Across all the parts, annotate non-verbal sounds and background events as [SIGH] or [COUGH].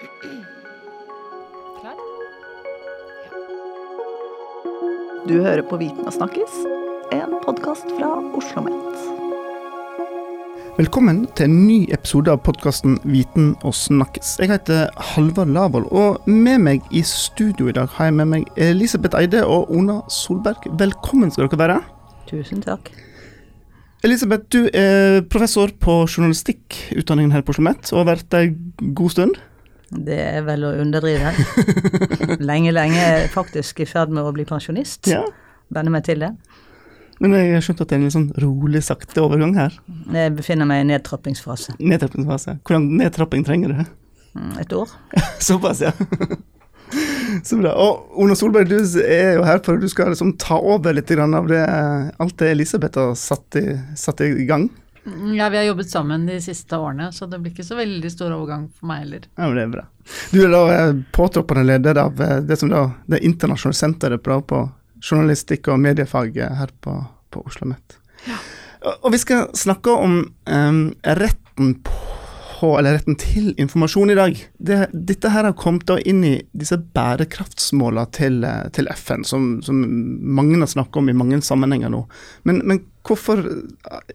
Klar? Du hører på Viten og snakkes, en podkast fra Oslo OsloMet. Velkommen til en ny episode av podkasten Viten og snakkes. Jeg heter Halvard Lavoll, og med meg i studio i dag har jeg med meg Elisabeth Eide og Ona Solberg. Velkommen skal dere være. Tusen takk. Elisabeth, du er professor på journalistikkutdanningen her på Oslo OsloMet og har vært der god stund. Det er vel å underdrive. [LAUGHS] lenge, lenge faktisk i ferd med å bli pensjonist. Ja. Venner meg til det. Men jeg har skjønt at det er en sånn rolig, sakte overgang her. Jeg befinner meg i nedtrappingsfase. Nedtrappingsfase. Hvordan nedtrapping trenger du? Mm, et år. [LAUGHS] Såpass, ja. [LAUGHS] Så bra. Og Ona Solberg, du er jo her for at du skal liksom ta over litt av det, alt det Elisabeth har satt i, satt i gang. Ja, vi har jobbet sammen de siste årene, så det blir ikke så veldig stor overgang for meg heller. Ja, men det er bra. Du er da eh, påtroppende leder av eh, det som da det internasjonale senteret på journalistikk og mediefag her på, på Oslo OsloMet. Ja. Og vi skal snakke om um, retten på, eller retten til informasjon i dag. Det, dette her har kommet inn i disse bærekraftsmålene til, til FN, som, som, mange har snakket om i mange sammenhenger nå. Men, men hvorfor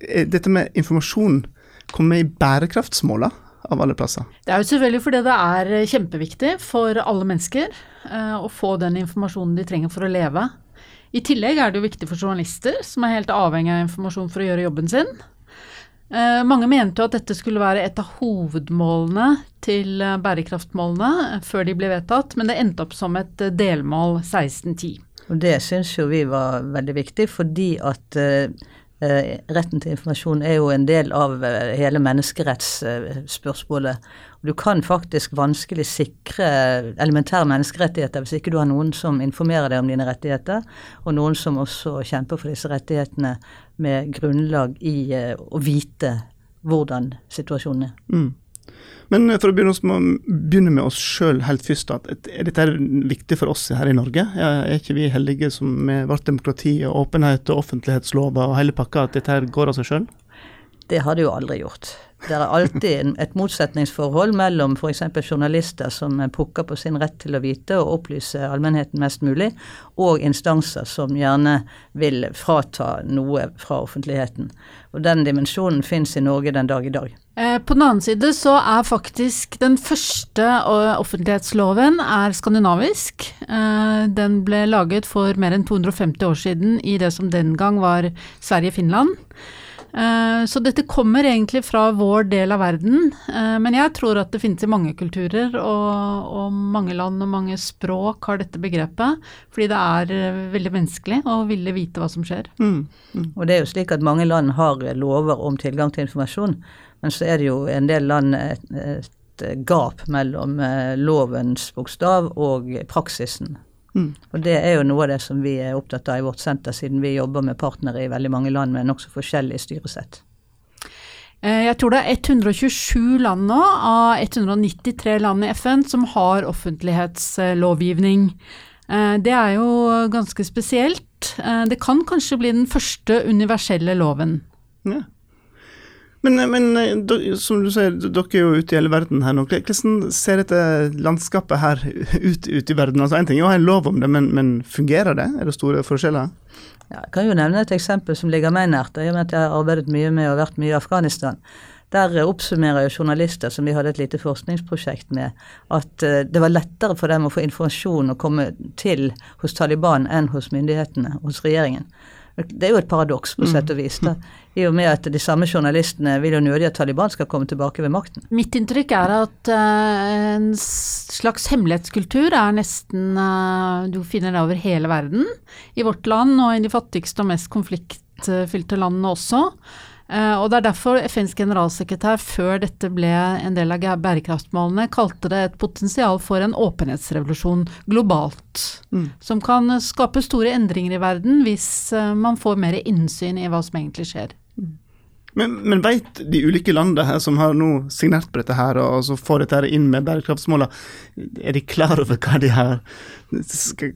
er dette med informasjon kommet i bærekraftsmålene? av alle plasser? Det er jo selvfølgelig fordi det er kjempeviktig for alle mennesker eh, å få den informasjonen de trenger for å leve. I tillegg er det jo viktig for journalister, som er helt avhengig av informasjon for å gjøre jobben sin. Eh, mange mente jo at dette skulle være et av hovedmålene til eh, bærekraftmålene eh, før de ble vedtatt, men det endte opp som et delmål 1610. Og Det syns jo vi var veldig viktig, fordi at retten til informasjon er jo en del av eh, hele menneskerettsspørsmålet. Du kan faktisk vanskelig sikre elementære menneskerettigheter hvis ikke du har noen som informerer deg om dine rettigheter, og noen som også kjemper for disse rettighetene med grunnlag i eh, å vite hvordan situasjonen er. Mm. Men for å begynne, med oss sjøl helt først. Er dette viktig for oss her i Norge? Er ikke vi heldige som med vårt demokrati og åpenhet og offentlighetslover og hele pakka, at dette går av seg sjøl? Det har det jo aldri gjort. Det er alltid et motsetningsforhold mellom f.eks. journalister som pukker på sin rett til å vite og opplyse allmennheten mest mulig, og instanser som gjerne vil frata noe fra offentligheten. Og Den dimensjonen fins i Norge den dag i dag. Eh, på den annen side så er faktisk den første offentlighetsloven er skandinavisk. Eh, den ble laget for mer enn 250 år siden i det som den gang var Sverige-Finland. Eh, så dette kommer egentlig fra vår del av verden, eh, men jeg tror at det finnes i mange kulturer, og, og mange land og mange språk har dette begrepet, fordi det er eh, veldig menneskelig å ville vite hva som skjer. Mm. Mm. Og det er jo slik at mange land har lover om tilgang til informasjon, men så er det jo en del land et, et gap mellom lovens bokstav og praksisen. Mm. Og Det er jo noe av det som vi er opptatt av i vårt senter, siden vi jobber med partnere i veldig mange land med nokså forskjellig styresett. Eh, jeg tror det er 127 land nå av 193 land i FN som har offentlighetslovgivning. Eh, det er jo ganske spesielt. Eh, det kan kanskje bli den første universelle loven. Ja. Men, men eh, som du sier, dere er jo ute i hele verden her nå. Hvordan ser dette landskapet her [LAUGHS] ut ute i verden? Altså Én ting er å en lov om det, men, men, fungerer det? Er det store forskjeller? Ja, jeg kan jo nevne et eksempel som ligger meg nært. I at jeg har arbeidet mye med og vært mye i Afghanistan. Der oppsummerer jo journalister som vi hadde et lite forskningsprosjekt med, at eh, det var lettere for dem å få informasjon og komme til hos Taliban enn hos myndighetene, hos regjeringen. Det er jo et paradoks, på sett og vis. da, I og med at de samme journalistene vil jo nødig at Taliban skal komme tilbake ved makten. Mitt inntrykk er at uh, en slags hemmelighetskultur er nesten uh, Du finner det over hele verden. I vårt land og i de fattigste og mest konfliktfylte landene også. Uh, og Det er derfor FNs generalsekretær før dette ble en del av bærekraftsmålene, kalte det et potensial for en åpenhetsrevolusjon globalt. Mm. Som kan skape store endringer i verden hvis uh, man får mer innsyn i hva som egentlig skjer. Mm. Men, men veit de ulike landene her som har nå signert på dette her, og så får dette her inn med bærekraftsmålene, er de klar over hva de har hva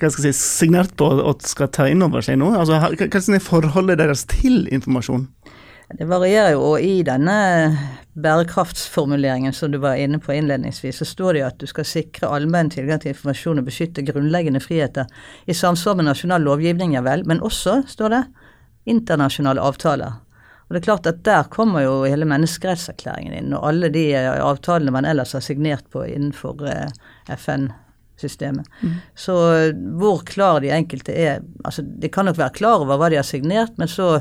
skal si, signert på og skal ta inn over seg nå? Altså, hva er forholdet deres til informasjon? Det varierer jo, og i denne bærekraftsformuleringen som du var inne på innledningsvis, så står det jo at du skal sikre allmenn tilgang til informasjon og beskytte grunnleggende friheter i samsvar med nasjonal lovgivning, ja vel, men også, står det, internasjonale avtaler. Og det er klart at Der kommer jo hele menneskerettserklæringen inn, og alle de eh, avtalene man ellers har signert på innenfor eh, FN-systemet. Mm. Så hvor klar de enkelte er altså De kan nok være klar over hva de har signert, men så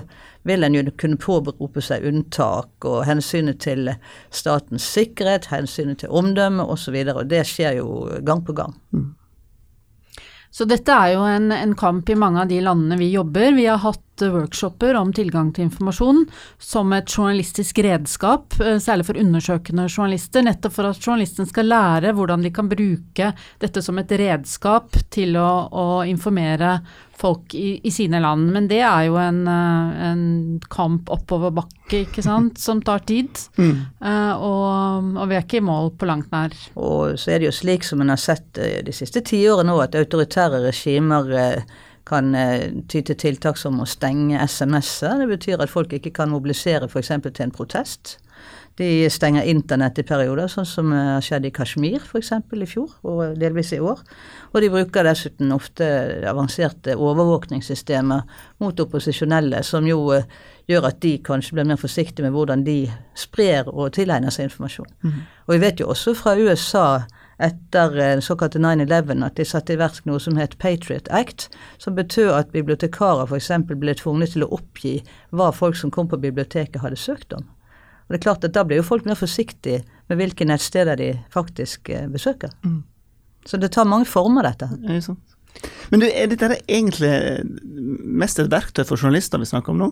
vil en jo kunne påberope seg unntak og hensynet til statens sikkerhet, hensynet til omdømme osv. Og, så og det skjer jo gang på gang. Mm. Så dette er jo en, en, kamp i mange av de landene vi jobber. Vi har hatt workshoper om tilgang til informasjon som et journalistisk redskap, eh, særlig for undersøkende journalister, nettopp for at journalisten skal lære hvordan de kan bruke dette som et redskap til å, å informere folk i, i, sine land. Men det er jo en, eh, en kamp oppoverbakke, ikke sant, [LAUGHS] som tar tid. Mm. Uh, og, og, vi er ikke i mål på langt nær. Og så er det jo slik som en har sett uh, de siste tiårene nå, at autoritære regimer kan ty til tiltak som å stenge SMS-er. Det betyr at folk ikke kan mobilisere f.eks. til en protest. De stenger internett i perioder, sånn som har skjedd i Kashmir f.eks. i fjor, og delvis i år. Og de bruker dessuten ofte avanserte overvåkningssystemer mot opposisjonelle, som jo uh, gjør at de kanskje blir mer forsiktige med hvordan de sprer og tilegner seg informasjon. Mm. Og vi vet jo også fra USA etter den såkalte 9-11 at de satte i verk noe som het Patriot Act, som betød at bibliotekarer f.eks. ble tvunget til å oppgi hva folk som kom på biblioteket hadde søkt om. Og det er klart at Da blir jo folk mer forsiktige med hvilke nettsteder de faktisk eh, besøker. Mm. Så det tar mange former, dette. Ja, sant. Men du, er dette egentlig mest et verktøy for journalister vi snakker om nå?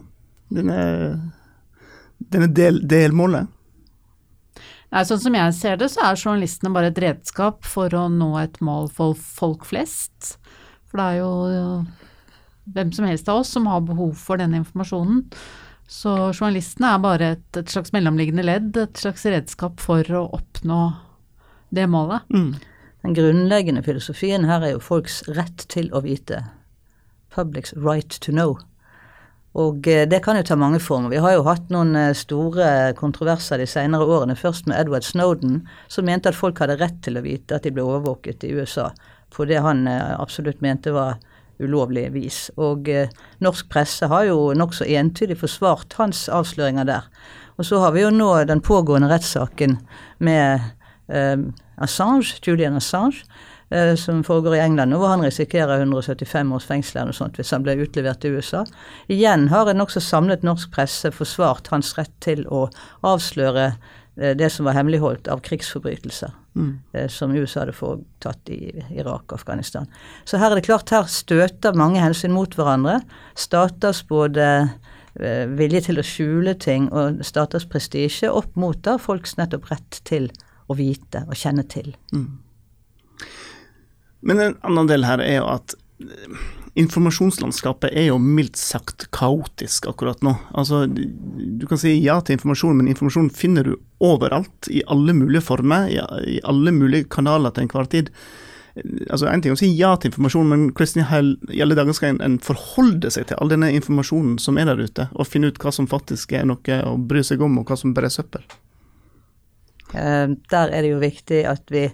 Denne, denne del, delmålet? Nei, sånn som jeg ser det, så er journalistene bare et redskap for å nå et mål for folk flest. For det er jo hvem som helst av oss som har behov for denne informasjonen. Så journalistene er bare et, et, slags mellomliggende ledd, et slags redskap for å oppnå det målet. Mm. Den grunnleggende filosofien her er jo folks rett til å vite. Public's right to know. Og eh, det kan jo ta mange former. Vi har jo hatt noen eh, store kontroverser de senere årene. Først med Edward Snowden, som mente at folk hadde rett til å vite at de ble overvåket i USA på det han eh, absolutt mente var ulovlig vis. Og eh, norsk presse har jo nokså entydig forsvart hans avsløringer der. Og så har vi jo nå den pågående rettssaken med eh, Assange, Julian Assange, eh, som foregår i England, hvor han risikerer 175 års fengsel eller noe sånt hvis han blir utlevert til USA. Igjen har en nokså samlet norsk presse forsvart hans rett til å avsløre det som var hemmeligholdt av krigsforbrytelser mm. Eh, som USA hadde foretatt i Irak og Afghanistan. Så her er det klart, her støter mange hensyn mot hverandre. Staters både eh, vilje til å skjule ting og staters prestisje opp mot da folks nettopp rett til å vite og kjenne til. Mm. Men en annen del her er jo at informasjonslandskapet er jo mildt sagt kaotisk akkurat nå. Altså, du kan si ja til informasjon, men informasjon finner du overalt, i alle mulige former, i, alle mulige kanaler til enhver tid. Altså, En ting er å si ja til informasjon, men hvordan i alle dager skal en, en forholde seg til all denne informasjonen som er der ute, og finne ut hva som faktisk er noe å bry seg om, og hva som bare er søppel? Uh, der er det jo viktig at vi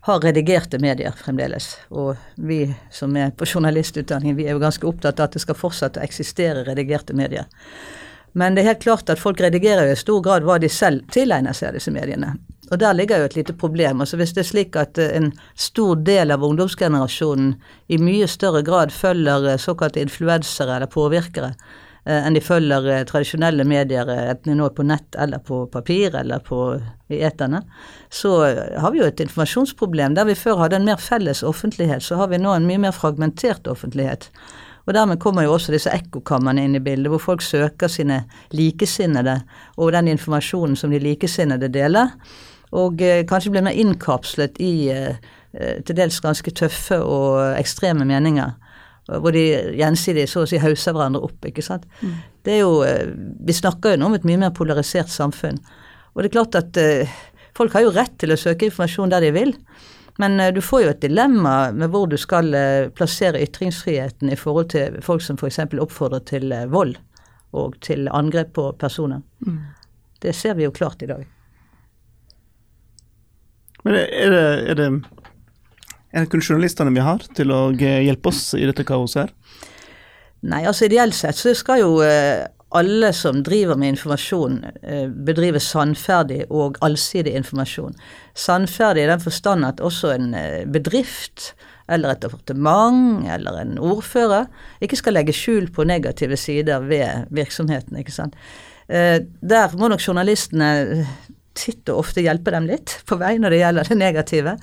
har redigerte medier fremdeles. Og vi som er på journalistutdanning, vi er jo ganske opptatt av at det skal fortsette å eksistere redigerte medier. Men det er helt klart at folk redigerer jo i stor grad hva de selv tilegner seg av disse mediene. Og der ligger jo et lite problem. Altså Hvis det er slik at eh, en stor del av ungdomsgenerasjonen i mye større grad følger eh, såkalte influensere eller påvirkere, enn de følger eh, tradisjonelle medier, eh, enten nå på nett eller på papir eller på, i eterne, så har vi jo et informasjonsproblem. Der vi før hadde en mer felles offentlighet, så har vi nå en mye mer fragmentert offentlighet. Og dermed kommer jo også disse ekkokamrene inn i bildet, hvor folk søker sine likesinnede og den informasjonen som de likesinnede deler, og eh, kanskje blir mer innkapslet i eh, til dels ganske tøffe og ekstreme meninger hvor de gjensidig så å si hauser hverandre opp. ikke sant. Mm. Det er jo, eh, Vi snakker jo nå om et mye mer polarisert samfunn. Og det er klart at eh, folk har jo rett til å søke informasjon der de vil. Men eh, du får jo et dilemma med hvor du skal eh, plassere ytringsfriheten i forhold til folk som f.eks. oppfordrer til vold og til angrep på personer. Det ser vi jo klart i dag. Men er det, er det, er det kun journalistene vi har til å hjelpe oss i dette kaoset her? Nei, altså ideelt sett så skal jo eh, alle som driver med informasjon, eh, bedrive sannferdig og allsidig informasjon. Sannferdig i den forstand at også en eh, bedrift eller et departement eller en ordfører ikke skal legge skjul på negative sider ved virksomheten. ikke sant? Der må nok journalistene titt og ofte hjelpe dem litt på vei når det gjelder det negative.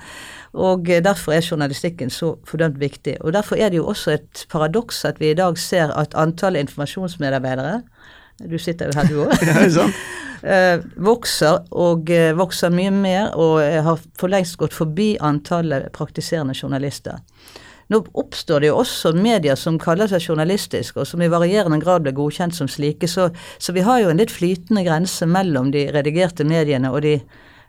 Og derfor er journalistikken så fordømt viktig. Og derfor er det jo også et paradoks at vi i dag ser at antallet informasjonsmedarbeidere du sitter jo her, du òg. [LAUGHS] [LAUGHS] Eh, vokser, og eh, vokser mye mer, og har for lengst gått forbi antallet praktiserende journalister. Nå oppstår det jo også medier som kaller seg journalistiske, og som i varierende grad blir godkjent som slike, så, så vi har jo en litt flytende grense mellom de redigerte mediene og de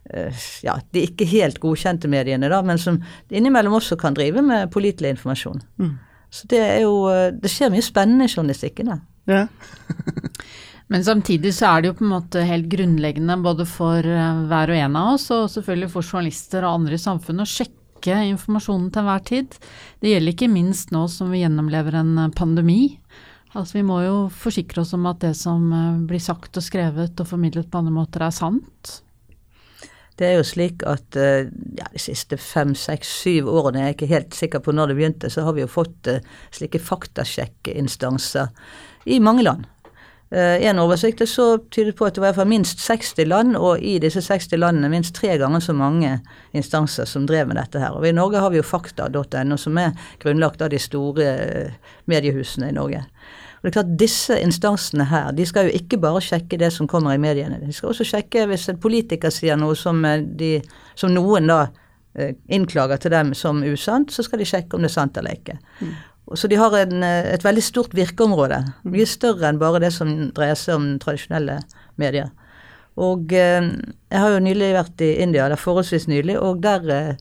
Eh, ja, de ikke helt godkjente mediene, da, men som innimellom også kan drive med pålitelig informasjon. Mm. Så det er jo eh, Det skjer mye spennende i journalistikken, da. Ja. [LAUGHS] men samtidig så er det jo på en måte helt grunnleggende både for eh, hver og en av oss, og selvfølgelig for journalister og andre i samfunnet, å sjekke informasjonen til enhver tid. Det gjelder ikke minst nå som vi gjennomlever en pandemi. Altså Vi må jo forsikre oss om at det som blir sagt og skrevet og formidlet på andre måter, er sant. Det er jo slik at eh, ja, de siste fem, seks, syv årene, jeg er ikke helt sikker på når det begynte, så har vi jo fått slike faktasjekkeinstanser i mange land. Uh, en oversikt så tydet på at det var i hvert fall minst 60 land, og i disse 60 landene minst tre ganger så mange instanser som drev med dette her. Og I Norge har vi jo fakta.no, som er grunnlagt av de store mediehusene i Norge. Og det er klart Disse instansene her de skal jo ikke bare sjekke det som kommer i mediene. De skal også sjekke hvis en politiker sier noe som, eh, de, som noen da eh, innklager til dem som usant, så skal de sjekke om det er sant eller ikke. Mm. Så de har en, eh, et veldig stort virkeområde. Mye større enn bare det som dreier seg om tradisjonelle medier. Og eh, jeg har jo nylig vært i India, eller forholdsvis nylig, og der eh,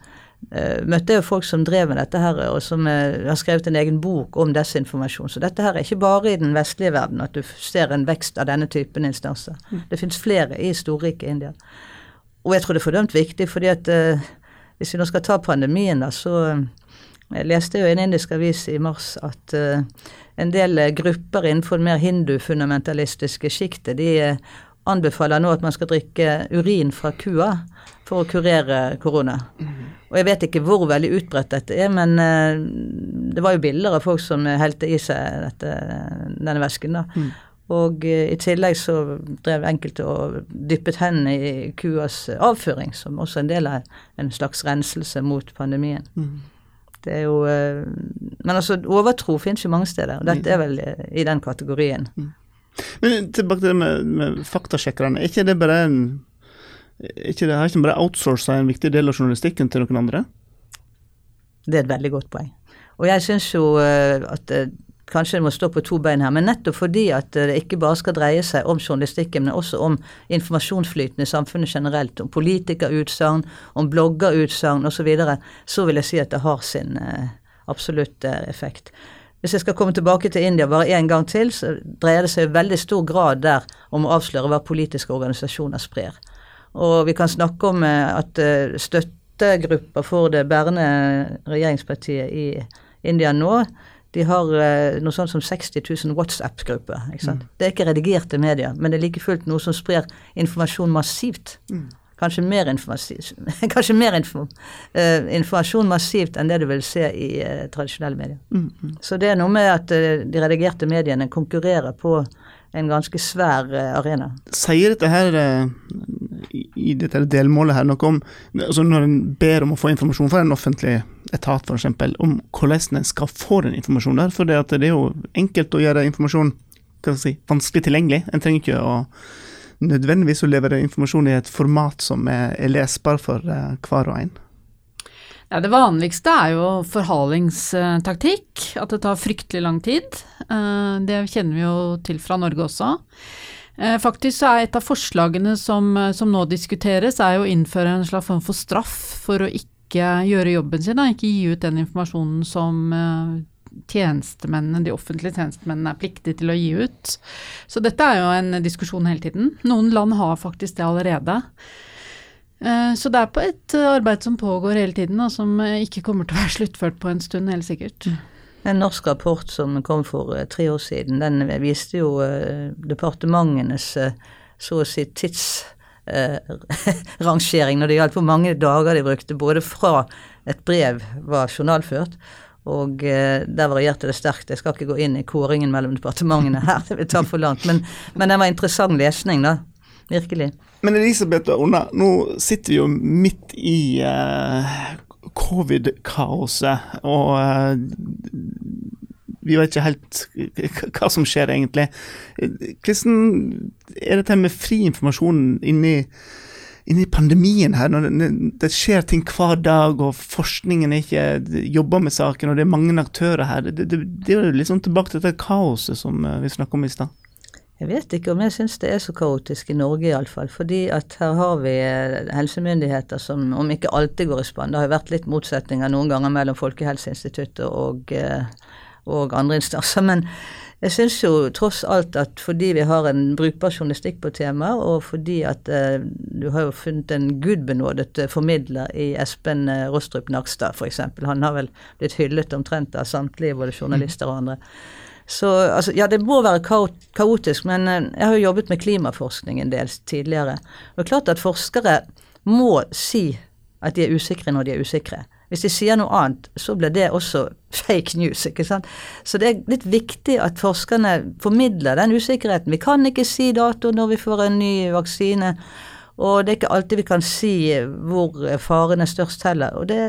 uh, møtte jeg jo folk som drev med dette her, og som eh, har skrevet en egen bok om desinformasjon. Så dette her er ikke bare i den vestlige verden at du ser en vekst av denne typen instanser. Mm. Det finnes flere i storriket India. Og jeg tror det er fordømt viktig, fordi at hvis vi nå skal ta pandemien, da, så jeg leste jo i en indisk avis i mars at en del grupper innenfor det mer hindufundamentalistiske sjiktet, de anbefaler nå at man skal drikke urin fra kua for å kurere korona. Mm. Og jeg vet ikke hvor veldig utbredt dette er, men uh, det var jo bilder av folk som helte i seg dette, denne væsken. da. Mm. Og uh, i tillegg så drev enkelte og dyppet hendene i kuas avføring, som også er en del av en slags renselse mot pandemien. Mm. Det er jo uh, Men altså, overtro finnes jo mange steder, og dette er vel i den kategorien. Mm. Men tilbake til det med, med faktasjekkerne. Er ikke det bare en ikke det, Har ikke bare outsourca en viktig del av journalistikken til noen andre? Det er et veldig godt poeng. Og jeg syns jo uh, at kanskje må stå på to bein her, men nettopp fordi at det ikke bare skal dreie seg om journalistikken, men også om informasjonsflyten i samfunnet generelt, om politikerutsagn, om bloggerutsagn osv., så, videre, så vil jeg si at det har sin absolutte effekt. Hvis jeg skal komme tilbake til India bare én gang til, så dreier det seg i veldig stor grad der om å avsløre hva politiske organisasjoner sprer. Og vi kan snakke om eh, at eh, støttegrupper for det bærende regjeringspartiet i India nå, de har eh, noe sånt som 60 000 WhatsApp-grupper. Mm. Det er ikke redigerte medier, men det er like fullt noe som sprer informasjon massivt. Mm. Kanskje mer, [LAUGHS] kanskje mer info, uh, informasjon massivt enn det du vil se i uh, tradisjonelle medier. Mm, mm. Så det er noe med at uh, de redigerte mediene konkurrerer på en ganske svær arena. Sier dette her i dette delmålet her noe om altså Når en ber om å få informasjon fra en offentlig etat f.eks., om hvordan en skal få den informasjonen der. For det, det er jo enkelt å gjøre informasjon si, vanskelig tilgjengelig. En trenger ikke å nødvendigvis å levere informasjon i et format som er, lesbar for uh, hver og en. Ja, det vanligste er jo forhalingstaktikk, at det tar fryktelig lang tid. Eh, det kjenner vi jo til fra Norge også. Eh, faktisk så er et av forslagene som, eh, som, nå diskuteres, er å innføre en slags form for straff for å ikke gjøre jobben sin, da. ikke gi ut den informasjonen som eh, tjenestemennene, de offentlige tjenestemennene er pliktige til å gi ut. Så dette er jo en diskusjon hele tiden. Noen land har faktisk det allerede. Så det er på et arbeid som pågår hele tiden, og som ikke kommer til å være sluttført på en stund, helt sikkert. En norsk rapport som kom for eh, tre år siden, den viste jo eh, departementenes så å si tidsrangering [LAUGHS] når det gjaldt hvor mange dager de brukte både fra et brev var journalført, og eh, der varierte det sterkt. Jeg skal ikke gå inn i kåringen mellom departementene her, [LAUGHS] det vil ta for langt. Men, men det var interessant lesning, da. Virkelig. Men Elisabeth og Ona, nå sitter vi jo midt i eh, covid-kaoset, og eh, vi vet ikke helt hva som skjer, egentlig. Hvordan er dette med fri informasjon inni inni pandemien her, når det, skjer ting hver dag, og forskningen ikke jobber med saken, og det er mange aktører her. Det, det, det er jo litt sånn tilbake til dette kaoset som eh, vi snakket om i stad. Jeg vet ikke om jeg syns det er så kaotisk i Norge iallfall. Fordi at her har vi eh, helsemyndigheter som om ikke alltid går i spann. Det har jo vært litt motsetninger noen ganger mellom Folkehelseinstituttet og, eh, og andre instanser. men jeg syns jo tross alt at fordi vi har en brukbar journalistikk på temaet, og fordi at eh, du har jo funnet en gudbenådet eh, formidler i Espen Rostrup Nakstad f.eks. Han har vel blitt hyllet omtrent av samtlige både journalister og andre. Så altså, ja, det må være kaotisk, men eh, jeg har jo jobbet med klimaforskning en del tidligere. Og det er klart at forskere må si at de er usikre når de er usikre. Hvis de sier noe annet, så blir det også [LAUGHS] fake news. ikke sant? Så det er litt viktig at forskerne formidler den usikkerheten. Vi kan ikke si dato når vi får en ny vaksine, og det er ikke alltid vi kan si hvor faren er størst heller. Og det,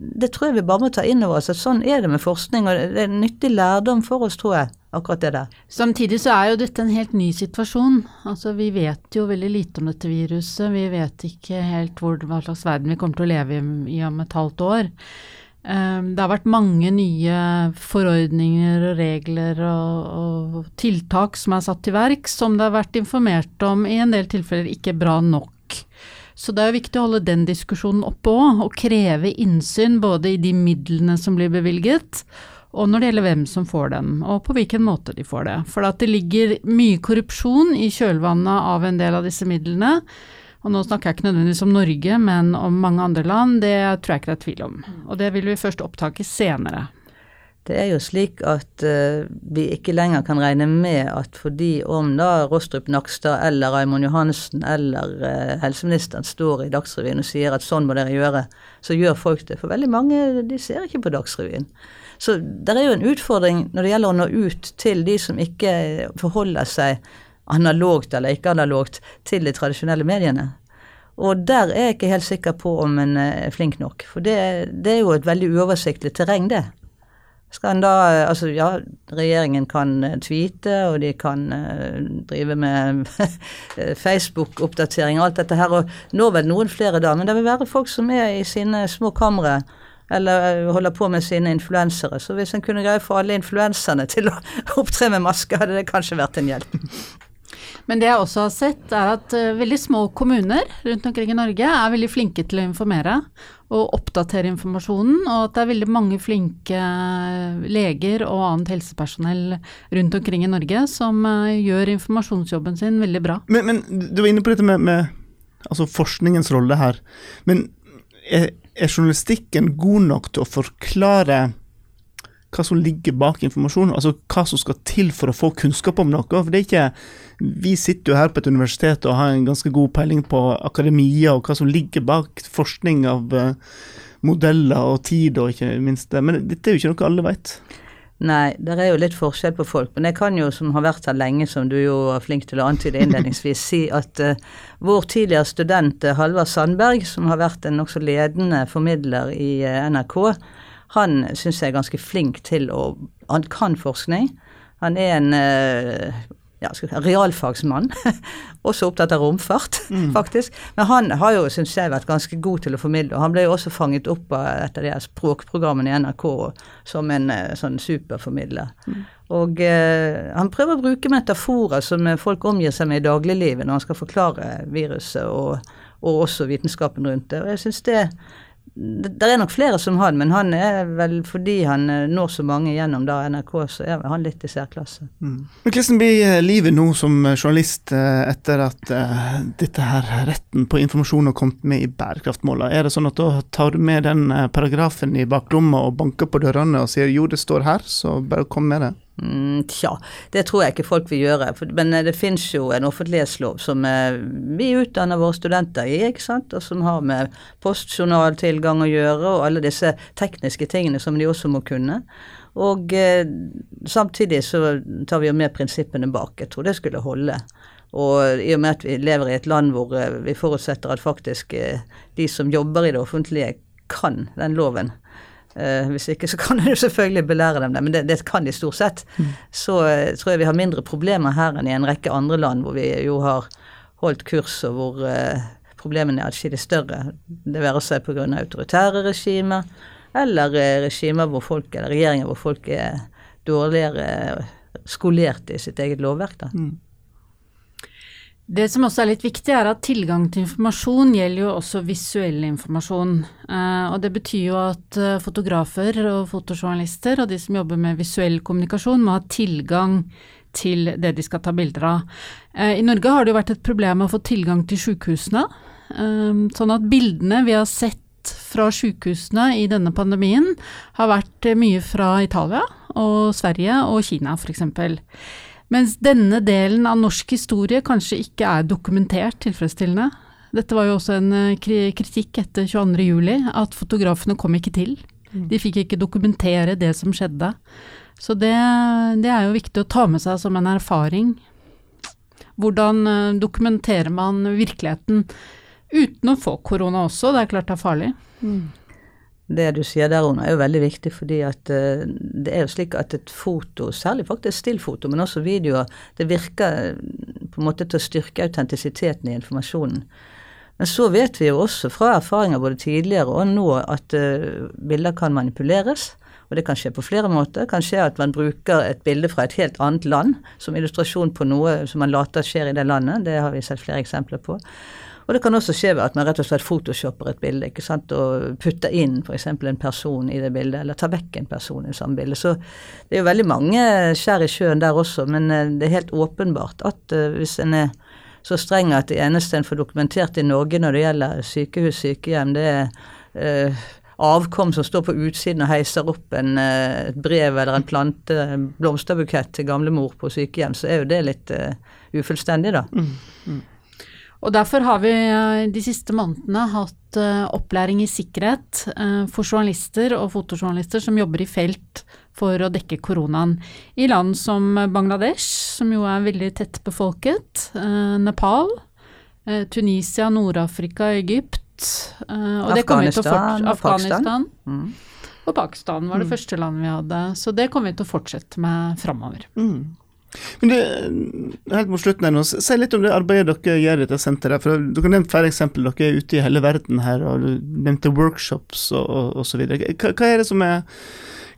det tror jeg vi bare må ta inn over oss, at sånn er det med forskning, og det er nyttig lærdom for oss, tror jeg akkurat det der. Samtidig så er jo dette en helt ny situasjon. Altså vi vet jo veldig lite om dette viruset. Vi vet ikke helt hvor, hva slags verden vi kommer til å leve i om et halvt år. Um, det har vært mange nye forordninger og regler og, og tiltak som er satt til verk, som det har vært informert om i en del tilfeller ikke bra nok. Så det er viktig å holde den diskusjonen oppe òg, og kreve innsyn både i de midlene som blir bevilget, og når det gjelder hvem som får dem, og på hvilken måte de får det. For det ligger mye korrupsjon i kjølvannet av en del av disse midlene. Og nå snakker jeg ikke nødvendigvis om Norge, men om mange andre land. Det tror jeg ikke det er tvil om. Og det vil vi først opptake senere. Det er jo slik at uh, vi ikke lenger kan regne med at fordi om da Rostrup Nakstad eller Raymond Johansen eller uh, helseministeren står i Dagsrevyen og sier at sånn må dere gjøre, så gjør folk det. For veldig mange de ser ikke på Dagsrevyen. Så det er jo en utfordring når det gjelder å nå ut til de som ikke forholder seg analogt eller ikke analogt til de tradisjonelle mediene. Og der er jeg ikke helt sikker på om en er flink nok. For det, det er jo et veldig uoversiktlig terreng, det. Skal en da Altså, ja, regjeringen kan tweete, og de kan uh, drive med [LAUGHS] Facebook-oppdatering og alt dette her, og nå vel noen flere da, men det vil være folk som er i sine små kamre eller eh, holder på med sine influensere. Så hvis en kunne greie for alle influenserne til å [LAUGHS] opptre med maske, hadde det kanskje vært en hjelp. Men det jeg også har sett, er at veldig små kommuner rundt omkring i Norge er veldig flinke til å informere og oppdatere informasjonen, og at det er veldig mange flinke eh, leger og annet helsepersonell rundt omkring i Norge som uh, gjør informasjonsjobben sin veldig bra. Men, men du var inne på dette med, med altså forskningens rolle her. Men er, er journalistikken god nok til å forklare hva som ligger bak informasjonen, altså hva som skal til for å få kunnskap om noe. For det er ikke, Vi sitter jo her på et universitet og har en ganske god peiling på akademia og hva som ligger bak forskning av uh, modeller og tid, og ikke minst det. Men dette er jo ikke noe alle vet. Nei, det er jo litt forskjell på folk. Men jeg kan jo, som har vært her lenge, som du jo er flink til å antyde innledningsvis, [LAUGHS] si at uh, vår tidligere student uh, Halvard Sandberg, som har vært en nokså ledende formidler i uh, NRK, han syns jeg er ganske flink til å Han kan forskning. Han er en ja, realfagsmann. [LAUGHS] også opptatt av romfart, mm. [LAUGHS] faktisk. Men han har jo, syns jeg, vært ganske god til å formidle. Og han ble jo også fanget opp av et av de språkprogrammene i NRK som en eh, sånn superformidler. Mm. Og eh, han prøver å bruke metaforer som folk omgir seg med i dagliglivet når han skal forklare viruset og, og også vitenskapen rundt det. Og jeg syns det det, er nok flere som har den, men han er vel fordi han eh, når så mange gjennom da NRK, så er han litt i særklasse. Mm. Men Hvordan blir eh, livet nå som journalist eh, etter at uh, dette her retten på informasjon har kommet med i bærekraftmåla? Er det sånn at da tar du med den paragrafen i baklomma og banker på dørene og sier jo, det står her, så bare kom med det? Mm, tja, det tror jeg ikke folk vil gjøre. Men det finnes jo en offentlighetslov som eh, vi utdanner våre studenter i, ikke sant, og som har med postjournaltilgang å gjøre, og alle disse tekniske tingene som de også må kunne. Og eh, samtidig så tar vi jo med prinsippene bak. Jeg tror det skulle holde. Og i og med at vi lever i et land hvor eh, vi forutsetter at faktisk eh, de som jobber i det offentlige, kan den loven, Uh, hvis ikke så kan [LAUGHS] du selvfølgelig belære dem det, men det, det kan de stort sett. Mm. Så uh, tror jeg vi har mindre problemer her enn i en rekke andre land hvor vi jo har holdt kurs, og hvor uh, problemene er atskillig større. Det være seg pga. autoritære regimer, eller regimer hvor folk, eller regjeringer hvor folk er dårligere skolert i sitt eget lovverk. da. Mm. Det som også er litt viktig, er at tilgang til informasjon gjelder jo også visuell informasjon. Eh, og det betyr jo at eh, fotografer og fotojournalister og de som jobber med visuell kommunikasjon, må ha tilgang til det de skal ta bilder av. Eh, I Norge har det jo vært et problem å få tilgang til sykehusene. Sånn at bildene vi har sett fra sykehusene i denne pandemien, har vært mye fra Italia og Sverige og Kina, f.eks. Mens denne delen av norsk historie kanskje ikke er dokumentert tilfredsstillende. Dette var jo også en eh, kritikk etter 22.07, at fotografene kom ikke til. Mm. De fikk ikke dokumentere det som skjedde. Så det, det er jo viktig å ta med seg som en erfaring. Hvordan eh, dokumenterer man virkeligheten uten å få korona også? Det er klart det er farlig. Mm det du sier der, under er jo veldig viktig, fordi at uh, det er jo slik at et foto, særlig faktisk stillfoto, men også videoer, det virker på en måte til å styrke autentisiteten i informasjonen. Men så vet vi jo også fra erfaringer både tidligere og nå at uh, bilder kan manipuleres. Og det kan skje på flere måter. Det kan skje at man bruker et bilde fra et helt annet land som illustrasjon på noe som man later skjer i det landet. Det har vi sett flere eksempler på. Og det kan også skje ved at man rett og slett photoshopper et bilde ikke sant, og putter inn f.eks. en person i det bildet, eller tar vekk en person i samme bilde. Så det er jo veldig mange skjær i sjøen der også, men eh, det er helt åpenbart at uh, hvis en er så streng at det eneste en får dokumentert i Norge når det gjelder sykehus, sykehjem, det er eh, avkom som står på utsiden og heiser opp en, et brev eller en plante, en blomsterbukett til gamlemor på sykehjem, så er jo det litt eh, ufullstendig, da. Mm, mm. Og derfor har vi eh, de siste månedene hatt uh, opplæring i sikkerhet uh, for journalister og fotojournalister som jobber i felt for å dekke koronaen. I land som Bangladesh, som jo er veldig tett befolket, Nepal, Tunisia, Nord-Afrika, Egypt og Afghanistan, Afghanistan. Mm. Og Pakistan var det mm. første landet vi hadde. Så det kommer vi til å fortsette med framover. Mm. Men du, helt mot slutten her nå, Si litt om det arbeidet dere gjør i dette senteret. for Dere har nevnt flere eksempler. Dere er ute i hele verden her, og du nevnte workshops og osv. Hva, hva er det som er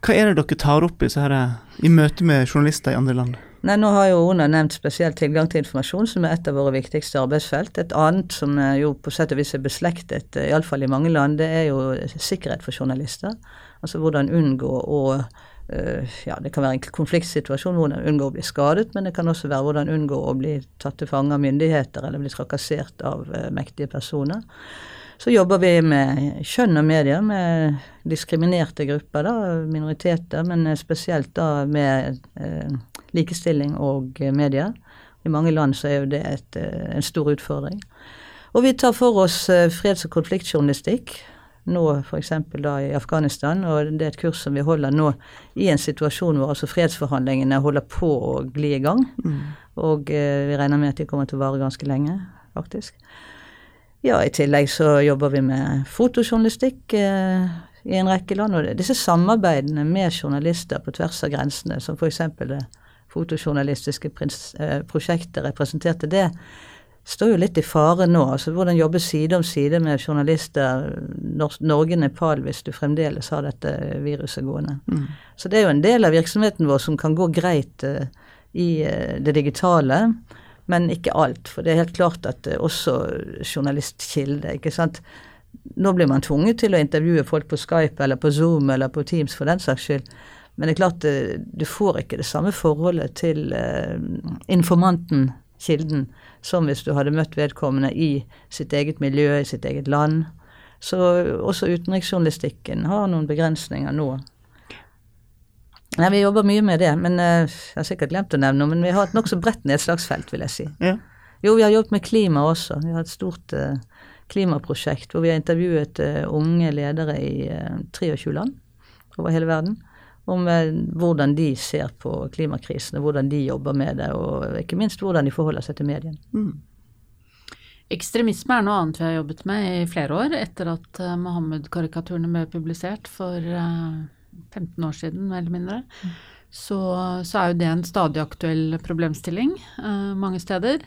hva er det dere tar opp i, her, i møte med journalister i andre land? Nei, Nå har jo Ona nevnt spesielt tilgang til informasjon, som er et av våre viktigste arbeidsfelt. Et annet som jo på sett og vis er beslektet, iallfall i mange land, det er jo sikkerhet for journalister. Altså hvordan unngå å Eh, ja, Det kan være en konfliktsituasjon hvordan unngå å bli skadet, men det kan også være hvordan unngå å bli tatt til fange av myndigheter eller bli trakassert av uh, mektige personer. Så jobber vi med kjønn og medier, med diskriminerte grupper, da, minoriteter, men spesielt da med uh, likestilling og medier. I mange land så er jo det et, en stor utfordring. Og vi tar for oss freds- og konfliktjournalistikk nå f.eks. i Afghanistan, og det er et kurs som vi holder nå i en situasjon hvor altså fredsforhandlingene holder på å gli i gang. Mm. Og eh, vi regner med at de kommer til å vare ganske lenge, faktisk. Ja, i tillegg så jobber vi med fotojournalistikk eh, i en rekke land. Og disse samarbeidene med journalister på tvers av grensene, som f.eks. det fotojournalistiske eh, prosjektet representerte det, står jo litt i fare nå. altså Hvordan jobbe side om side med journalister Norge-Nepal hvis du fremdeles har dette viruset gående. Mm. Så det er jo en del av virksomheten vår som kan gå greit uh, i uh, det digitale, men ikke alt. For det er helt klart at uh, også journalistkilde, ikke sant. nå blir man tvunget til å intervjue folk på Skype eller på Zoom eller på Teams for den saks skyld. Men det er klart du får ikke det samme forholdet til informanten, kilden, som hvis du hadde møtt vedkommende i sitt eget miljø, i sitt eget land. Så også utenriksjournalistikken har noen begrensninger nå. Nei, Vi jobber mye med det, men uh, jeg har sikkert glemt å nevne noe. Men vi har et nokså bredt nedslagsfelt, vil jeg si. Ja. Jo, vi har jobbet med klima også. Vi har et stort uh, klimaprosjekt hvor vi har intervjuet uh, unge ledere i 23 land over hele verden om hvordan de ser på klimakrisen, og hvordan de jobber med det, og ikke minst hvordan de forholder seg til mediene. Mm. Ekstremisme er noe annet vi har jobbet med i flere år, etter at uh, Mohammed-karikaturene ble publisert for uh, 15 år siden, mer eller mindre. Mm. Så, så, er jo det en stadig aktuell problemstilling uh, mange steder.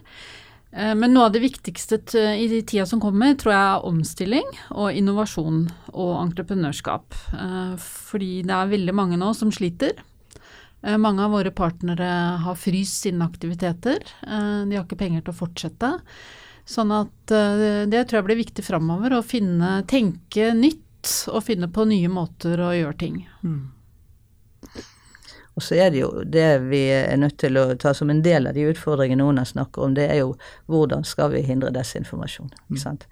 Men noe av det viktigste i de tida som kommer, tror jeg er omstilling og innovasjon og entreprenørskap. Fordi det er veldig mange nå som sliter. Mange av våre partnere har fryst sine aktiviteter. De har ikke penger til å fortsette. Sånn at det tror jeg blir viktig framover, å finne, tenke nytt og finne på nye måter å gjøre ting. Mm. Og så er det jo det vi er nødt til å ta som en del av de utfordringene noen har snakket om, det er jo hvordan skal vi hindre desinformasjon. ikke mm. sant?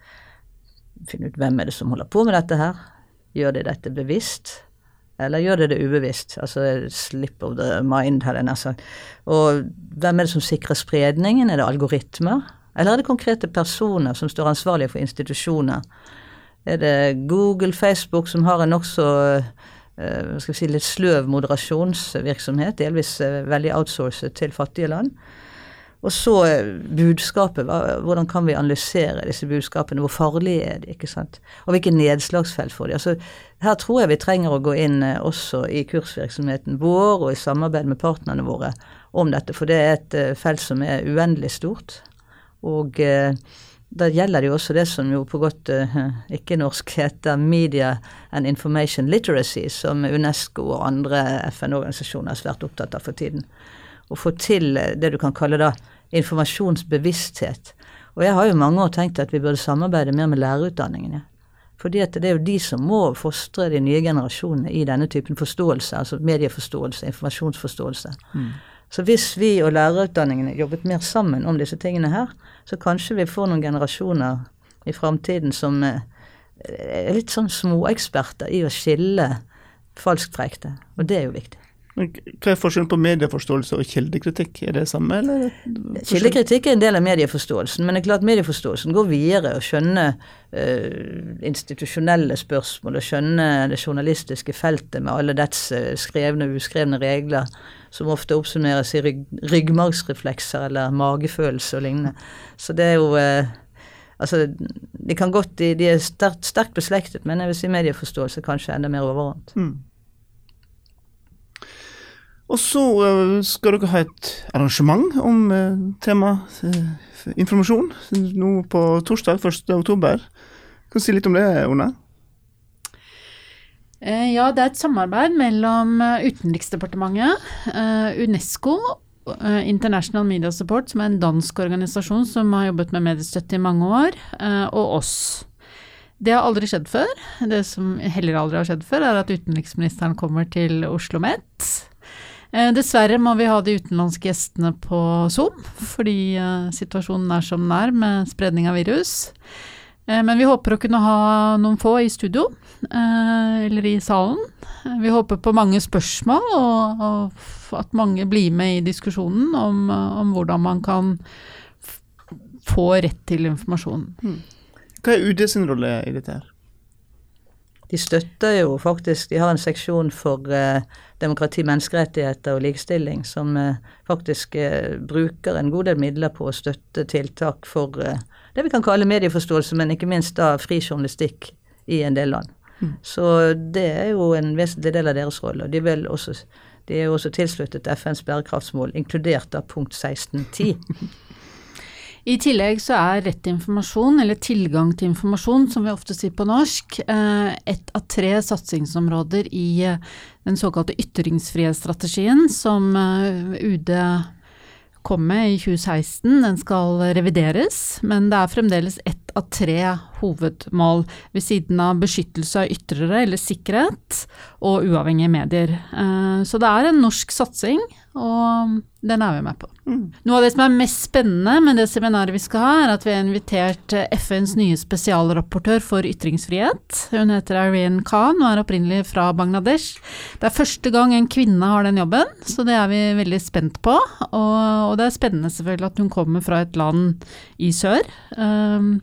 Finne ut hvem er det som holder på med dette her. Gjør de dette bevisst? Eller gjør de det ubevisst? Altså slip of the mind, hadde jeg nær sagt. Og hvem er det som sikrer spredningen? Er det algoritmer? Eller er det konkrete personer som står ansvarlige for institusjoner? Er det Google, Facebook som har en nokså uh, skal vi si, litt sløv moderasjonsvirksomhet, delvis uh, veldig outsourcet til fattige land? Og så uh, budskapet. Hvordan kan vi analysere disse budskapene? Hvor farlige er de? ikke sant? Og hvilke nedslagsfelt får de? Altså, her tror jeg vi trenger å gå inn også i kursvirksomheten vår og i samarbeid med partnerne våre om dette, for det er et felt som er uendelig stort. Og eh, da gjelder det jo også det som jo på godt uh, ikke-norsk heter Media and Information Literacy, som UNESCO og andre FN-organisasjoner er svært opptatt av for tiden. Å få til eh, det du kan kalle da informasjonsbevissthet. Og jeg har jo mange år tenkt at vi burde samarbeide mer med lærerutdanningene. Fordi at det er jo de som må fostre de nye generasjonene i denne typen forståelse, altså medieforståelse, informasjonsforståelse. Mm. Så hvis vi og lærerutdanningene jobbet mer sammen om disse tingene her, så kanskje vi får noen generasjoner i framtiden som eh, er litt sånn småeksperter i å skille falskt fra ekte. Og det er jo viktig. Men hva er forskjellen på medieforståelse og kildekritikk? Er det samme, eller? Kildekritikk er en del av medieforståelsen, men det er klart medieforståelsen går videre. Å skjønne uh, institusjonelle spørsmål, å skjønne det journalistiske feltet med alle dets uh, skrevne og uskrevne regler, som ofte oppsummeres i rygg, ryggmargsreflekser eller magefølelse og lignende. Så det er jo uh, Altså, de kan godt, de, de er sterkt, sterkt beslektet, men jeg vil si medieforståelse kanskje enda mer overordnet. Mm. Og så uh, skal dere ha et arrangement om uh, tema uh, informasjon nå på torsdag 1. oktober. Kan du si litt om det, Ona? Ja, det er et samarbeid mellom Utenriksdepartementet, Unesco, International Media Support, som er en dansk organisasjon som har jobbet med mediestøtte i mange år, og oss. Det har aldri skjedd før. Det som heller aldri har skjedd før, er at utenriksministeren kommer til Oslo Met Eh, dessverre må vi ha de utenlandske gjestene på Zoom, fordi eh, situasjonen er som den er med spredning av virus. Eh, men vi håper å kunne ha noen få i studio, eller i salen. Vi håper på mange spørsmål, og, at mange blir med i diskusjonen om, om hvordan man kan få rett til informasjon. Hva er UD sin rolle i dette her? De støtter jo faktisk De har en seksjon for eh, demokrati, menneskerettigheter og likestilling som eh, faktisk eh, bruker en god del midler på å støtte tiltak for eh, det vi kan kalle medieforståelse, men ikke minst da fri journalistikk i en del land. Mm. Så det er jo en vesentlig del av deres rolle. og De, også, de er jo også tilsluttet FNs bærekraftsmål, inkludert av punkt 1610. [LAUGHS] I tillegg så er rett informasjon, eller tilgang til informasjon, som vi ofte sier på norsk, ett et av tre satsingsområder i eh, den såkalte ytringsfrihetsstrategien som eh, UD kom med i 2016. Den skal revideres, men det er fremdeles ett av tre hovedmål, ved siden av beskyttelse av ytrere eller sikkerhet og uavhengige medier. Eh, så det er en norsk satsing, og den er vi med på. Mm. Noe av det som er mest spennende med det seminaret vi skal ha, er at vi har invitert FNs nye spesialrapportør for ytringsfrihet. Hun heter Irene Khan og er opprinnelig fra Bangladesh. Det er første gang en kvinne har den jobben, så det er vi veldig spent på. Og, og det er spennende selvfølgelig at hun kommer fra et land i sør. Um,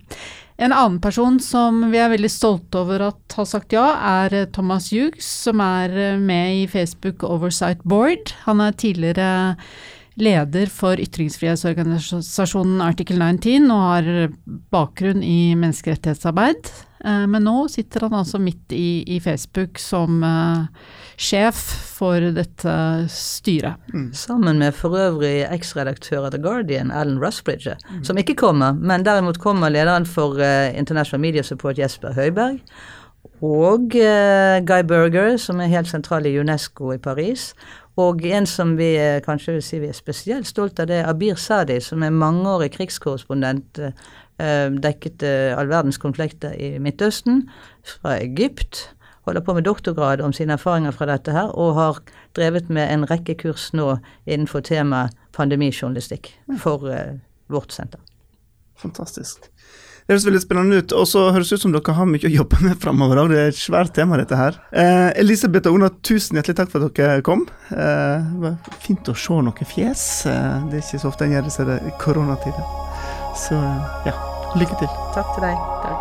en annen person som vi er veldig stolte over at har sagt ja, er Thomas Hughes, som er med i Facebook Oversight Board. Han er tidligere leder for ytringsfrihetsorganisasjonen Article 19 og har bakgrunn i menneskerettighetsarbeid. Eh, men nå sitter han altså midt i, i Facebook som sjef for dette styret. Mm. Sammen med for øvrig eksredaktør av The Guardian, Alan Rusbridge, mm. som ikke kommer, men derimot kommer lederen for uh, International Media Support, Jesper Høiberg. Og uh, Guy Berger, som er helt sentral i UNESCO i Paris. Og en som vi kanskje vil si vi er spesielt stolt av, det er Abir Sadi, som er mangeårig krigskorrespondent. Dekket all verdens konflikter i Midtøsten, fra Egypt. Holder på med doktorgrad om sine erfaringer fra dette her, og har drevet med en rekke kurs nå innenfor temaet pandemijournalistikk for uh, vårt senter. Fantastisk. Det høres veldig spennende ut. Og så høres det ut som dere har mye å jobbe med framover òg. Det er et svært tema, dette her. Eh, Elisabeth og Ona, tusen hjertelig takk for at dere kom. Eh, det var fint å se noen fjes. Eh, det er ikke så ofte en gjør det i koronatider. Så ja, lykke til. Takk til deg. Takk.